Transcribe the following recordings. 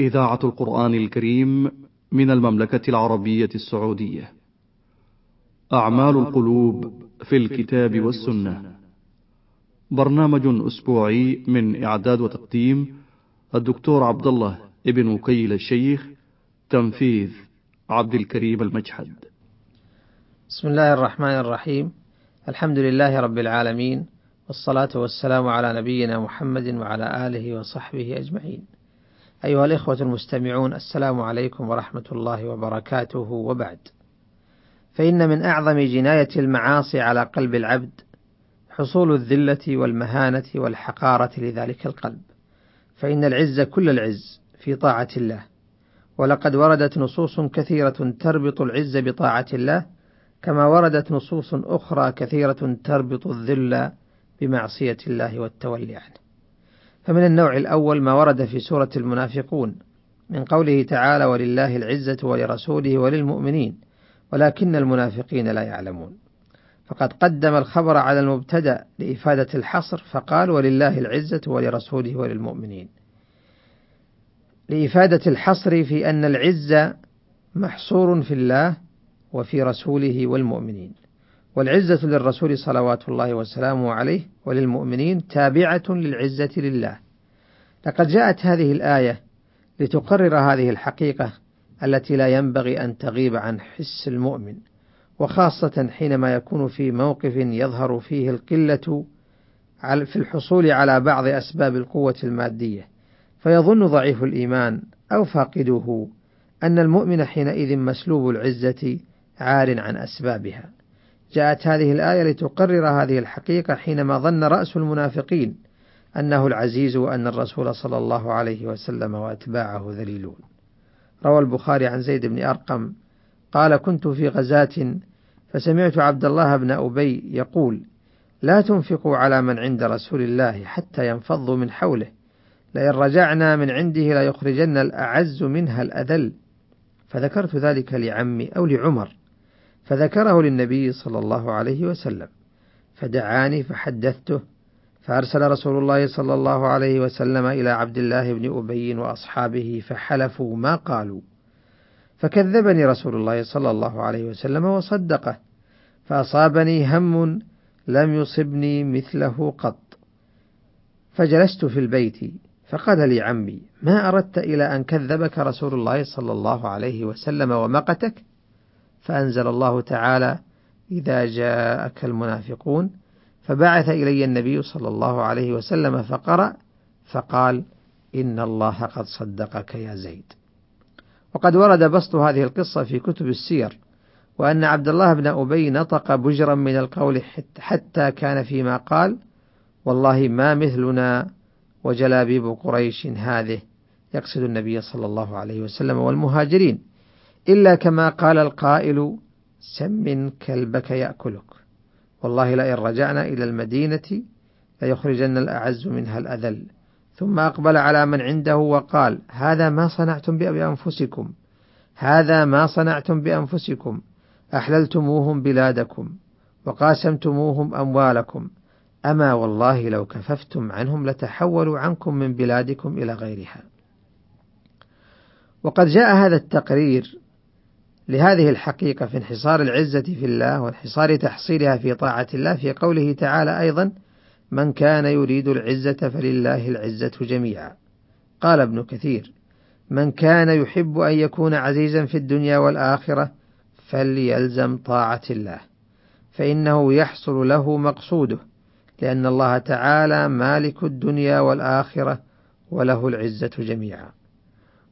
إذاعة القرآن الكريم من المملكة العربية السعودية. أعمال القلوب في الكتاب والسنة. برنامج أسبوعي من إعداد وتقديم الدكتور عبد الله ابن وكيل الشيخ تنفيذ عبد الكريم المجحد. بسم الله الرحمن الرحيم. الحمد لله رب العالمين والصلاة والسلام على نبينا محمد وعلى آله وصحبه أجمعين. أيها الإخوة المستمعون السلام عليكم ورحمة الله وبركاته وبعد. فإن من أعظم جناية المعاصي على قلب العبد حصول الذلة والمهانة والحقارة لذلك القلب. فإن العز كل العز في طاعة الله. ولقد وردت نصوص كثيرة تربط العز بطاعة الله كما وردت نصوص أخرى كثيرة تربط الذل بمعصية الله والتولي عنه. فمن النوع الأول ما ورد في سورة المنافقون من قوله تعالى: ولله العزة ولرسوله وللمؤمنين ولكن المنافقين لا يعلمون. فقد قدم الخبر على المبتدأ لإفادة الحصر فقال: ولله العزة ولرسوله وللمؤمنين. لإفادة الحصر في أن العزة محصور في الله وفي رسوله والمؤمنين. والعزة للرسول صلوات الله وسلامه عليه وللمؤمنين تابعة للعزة لله. لقد جاءت هذه الآية لتقرر هذه الحقيقة التي لا ينبغي أن تغيب عن حس المؤمن، وخاصة حينما يكون في موقف يظهر فيه القلة في الحصول على بعض أسباب القوة المادية، فيظن ضعيف الإيمان أو فاقده أن المؤمن حينئذ مسلوب العزة عار عن أسبابها. جاءت هذه الآية لتقرر هذه الحقيقة حينما ظن رأس المنافقين أنه العزيز وأن الرسول صلى الله عليه وسلم وأتباعه ذليلون. روى البخاري عن زيد بن أرقم قال: كنت في غزاة فسمعت عبد الله بن أبي يقول: لا تنفقوا على من عند رسول الله حتى ينفضوا من حوله، لئن رجعنا من عنده ليخرجن الأعز منها الأذل. فذكرت ذلك لعمي أو لعمر فذكره للنبي صلى الله عليه وسلم فدعاني فحدثته فأرسل رسول الله صلى الله عليه وسلم إلى عبد الله بن أبي وأصحابه فحلفوا ما قالوا. فكذبني رسول الله صلى الله عليه وسلم وصدقه. فأصابني هم لم يصبني مثله قط. فجلست في البيت فقال لي عمي ما أردت إلى أن كذبك رسول الله صلى الله عليه وسلم ومقتك؟ فأنزل الله تعالى إذا جاءك المنافقون فبعث إلي النبي صلى الله عليه وسلم فقرأ فقال إن الله قد صدقك يا زيد. وقد ورد بسط هذه القصة في كتب السير وأن عبد الله بن أبي نطق بجرا من القول حتى كان فيما قال والله ما مثلنا وجلابيب قريش هذه يقصد النبي صلى الله عليه وسلم والمهاجرين إلا كما قال القائل سمن كلبك يأكلك. والله لئن رجعنا إلى المدينة ليخرجن الأعز منها الأذل. ثم أقبل على من عنده وقال هذا ما صنعتم بأنفسكم. هذا ما صنعتم بأنفسكم. أحللتموهم بلادكم وقاسمتموهم أموالكم. أما والله لو كففتم عنهم لتحولوا عنكم من بلادكم إلى غيرها. وقد جاء هذا التقرير لهذه الحقيقة في انحصار العزة في الله وانحصار تحصيلها في طاعة الله في قوله تعالى أيضا من كان يريد العزة فلله العزة جميعا قال ابن كثير من كان يحب أن يكون عزيزا في الدنيا والآخرة فليلزم طاعة الله فإنه يحصل له مقصوده لأن الله تعالى مالك الدنيا والآخرة وله العزة جميعا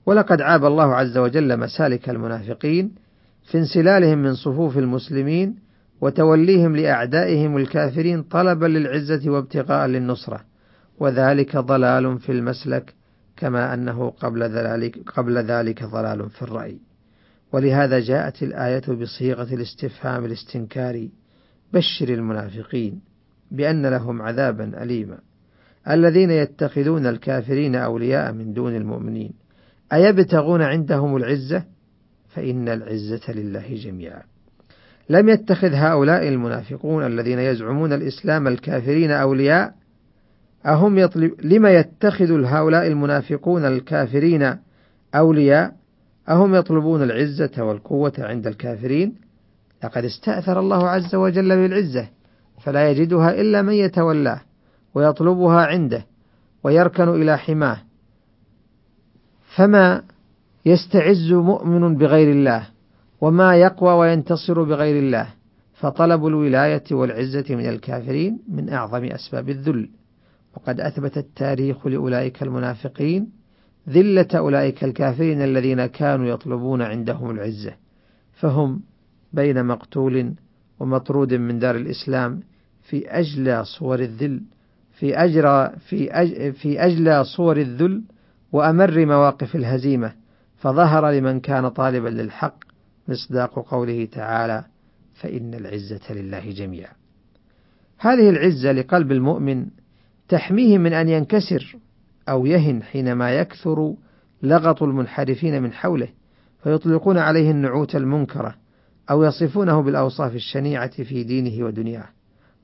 ولقد عاب الله عز وجل مسالك المنافقين في انسلالهم من صفوف المسلمين وتوليهم لأعدائهم الكافرين طلبا للعزة وابتغاء للنصرة وذلك ضلال في المسلك كما أنه قبل ذلك, قبل ذلك ضلال في الرأي. ولهذا جاءت الآية بصيغة الاستفهام الاستنكاري بشر المنافقين بأن لهم عذابا أليما. الذين يتخذون الكافرين أولياء من دون المؤمنين أيبتغون عندهم العزة؟ فإن العزة لله جميعا. لم يتخذ هؤلاء المنافقون الذين يزعمون الإسلام الكافرين أولياء أهم يطلب لما يتخذ هؤلاء المنافقون الكافرين أولياء؟ أهم يطلبون العزة والقوة عند الكافرين؟ لقد استأثر الله عز وجل بالعزة فلا يجدها إلا من يتولاه ويطلبها عنده ويركن إلى حماه. فما يستعز مؤمن بغير الله وما يقوى وينتصر بغير الله فطلب الولاية والعزة من الكافرين من أعظم أسباب الذل. وقد أثبت التاريخ لأولئك المنافقين ذلة أولئك الكافرين الذين كانوا يطلبون عندهم العزة فهم بين مقتول ومطرود من دار الإسلام في أجلى صور الذل في أجرى في أج في أجلى صور الذل وأمر مواقف الهزيمة. فظهر لمن كان طالبا للحق مصداق قوله تعالى فإن العزة لله جميعا. هذه العزة لقلب المؤمن تحميه من أن ينكسر أو يهن حينما يكثر لغط المنحرفين من حوله فيطلقون عليه النعوت المنكرة أو يصفونه بالأوصاف الشنيعة في دينه ودنياه.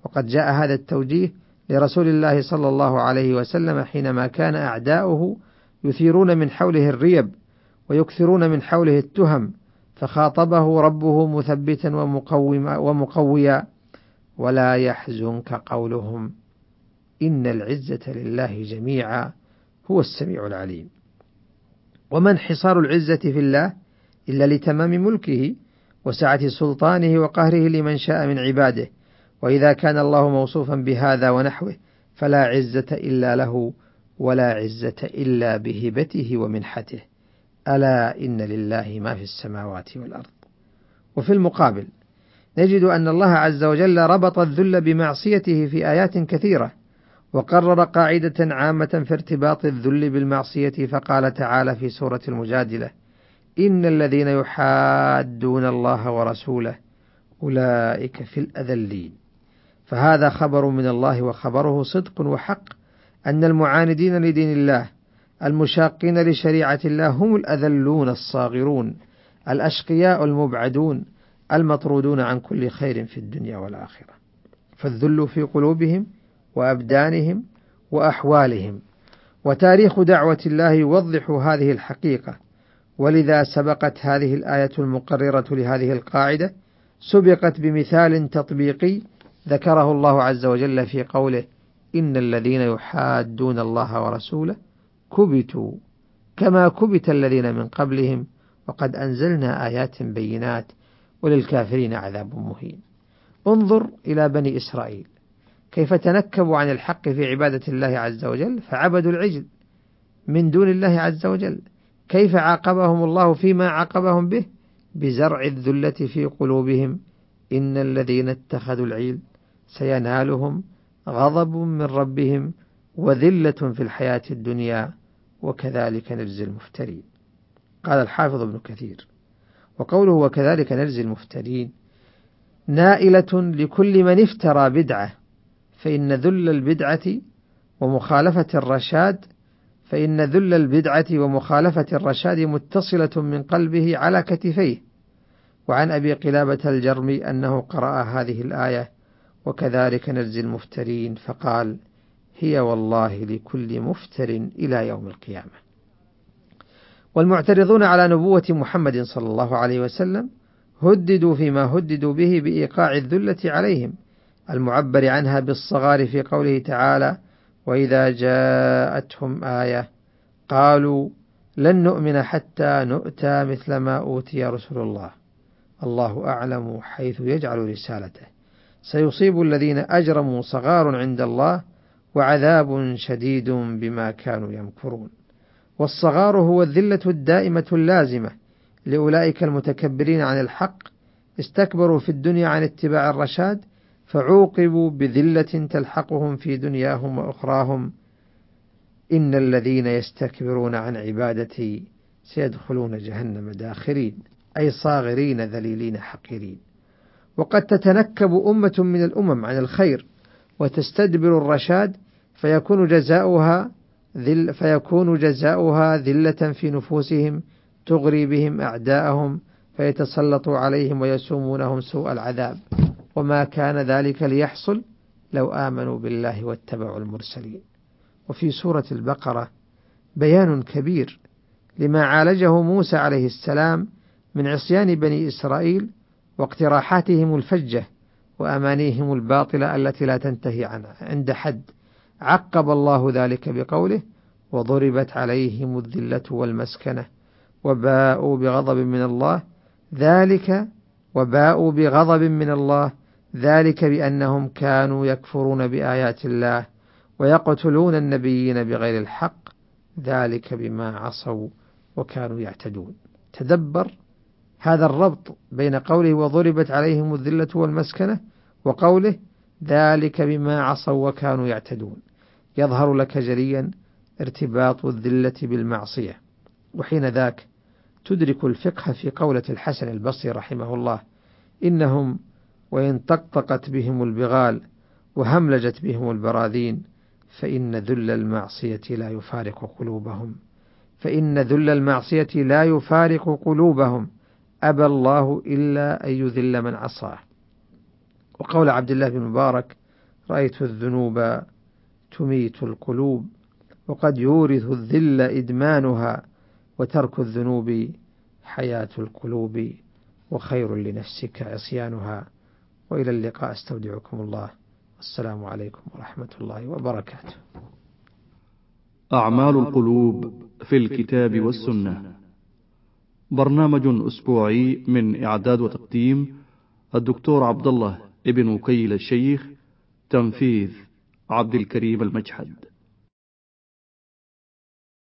وقد جاء هذا التوجيه لرسول الله صلى الله عليه وسلم حينما كان أعداؤه يثيرون من حوله الريب ويكثرون من حوله التهم فخاطبه ربه مثبتا ومقوما ومقويا ولا يحزنك قولهم. إن العزة لله جميعا هو السميع العليم. وما انحصار العزة في الله إلا لتمام ملكه وسعة سلطانه وقهره لمن شاء من عباده. وإذا كان الله موصوفا بهذا ونحوه فلا عزة إلا له ولا عزة إلا بهبته ومنحته. ألا إن لله ما في السماوات والأرض. وفي المقابل نجد أن الله عز وجل ربط الذل بمعصيته في آيات كثيرة وقرر قاعدة عامة في ارتباط الذل بالمعصية فقال تعالى في سورة المجادلة إن الذين يحادون الله ورسوله أولئك في الأذلين. فهذا خبر من الله وخبره صدق وحق أن المعاندين لدين الله المشاقين لشريعة الله هم الأذلون الصاغرون الأشقياء المبعدون المطرودون عن كل خير في الدنيا والآخرة. فالذل في قلوبهم وأبدانهم وأحوالهم. وتاريخ دعوة الله يوضح هذه الحقيقة. ولذا سبقت هذه الآية المقررة لهذه القاعدة سبقت بمثال تطبيقي ذكره الله عز وجل في قوله إن الذين يحادون الله ورسوله كبتوا كما كبت الذين من قبلهم وقد أنزلنا آيات بينات وللكافرين عذاب مهين. انظر إلى بني إسرائيل. كيف تنكبوا عن الحق في عبادة الله عز وجل؟ فعبدوا العجل من دون الله عز وجل. كيف عاقبهم الله فيما عاقبهم به؟ بزرع الذلة في قلوبهم. إن الذين اتخذوا العيل سينالهم غضب من ربهم وذلة في الحياة الدنيا. وكذلك نجزي المفترين. قال الحافظ ابن كثير. وقوله وكذلك نجزي المفترين نائلة لكل من افترى بدعة فإن ذل البدعة ومخالفة الرشاد فإن ذل البدعة ومخالفة الرشاد متصلة من قلبه على كتفيه. وعن أبي قلابة الجرمي أنه قرأ هذه الآية وكذلك نجزي المفترين فقال هي والله لكل مفتر إلى يوم القيامة. والمعترضون على نبوة محمد صلى الله عليه وسلم هددوا فيما هددوا به بإيقاع الذلة عليهم المعبر عنها بالصغار في قوله تعالى وإذا جاءتهم آية قالوا لن نؤمن حتى نؤتى مثل ما أوتي رسل الله. الله أعلم حيث يجعل رسالته. سيصيب الذين أجرموا صغار عند الله وعذاب شديد بما كانوا يمكرون. والصغار هو الذلة الدائمة اللازمة لأولئك المتكبرين عن الحق استكبروا في الدنيا عن اتباع الرشاد فعوقبوا بذلة تلحقهم في دنياهم وأخراهم. إن الذين يستكبرون عن عبادتي سيدخلون جهنم داخرين أي صاغرين ذليلين حقيرين. وقد تتنكب أمة من الأمم عن الخير وتستدبر الرشاد فيكون جزاؤها ذل فيكون جزاؤها ذلة في نفوسهم تغري بهم أعداءهم فيتسلطوا عليهم ويسومونهم سوء العذاب. وما كان ذلك ليحصل لو آمنوا بالله واتبعوا المرسلين. وفي سورة البقرة بيان كبير لما عالجه موسى عليه السلام من عصيان بني إسرائيل واقتراحاتهم الفجة. وأمانيهم الباطلة التي لا تنتهي عنها. عند حد عقب الله ذلك بقوله وضربت عليهم الذلة والمسكنة وباءوا بغضب من الله. ذلك وباءوا بغضب من الله. ذلك بأنهم كانوا يكفرون بآيات الله ويقتلون النبيين بغير الحق. ذلك بما عصوا وكانوا يعتدون. تدبر هذا الربط بين قوله وضربت عليهم الذلة والمسكنة وقوله ذلك بما عصوا وكانوا يعتدون. يظهر لك جليا ارتباط الذلة بالمعصية وحين ذاك تدرك الفقه في قولة الحسن البصري رحمه الله إنهم وإن طقطقت بهم البغال وهملجت بهم البراذين فإن ذل المعصية لا يفارق قلوبهم. فإن ذل المعصية لا يفارق قلوبهم. أبى الله إلا أن يذل من عصاه. وقول عبد الله بن مبارك رأيت الذنوب تميت القلوب وقد يورث الذل إدمانها وترك الذنوب حياة القلوب وخير لنفسك عصيانها. وإلى اللقاء أستودعكم الله. السلام عليكم ورحمة الله وبركاته. أعمال القلوب في الكتاب والسنة. برنامج أسبوعي من إعداد وتقديم الدكتور عبد الله ابن وكيل الشيخ تنفيذ عبد الكريم المجحد.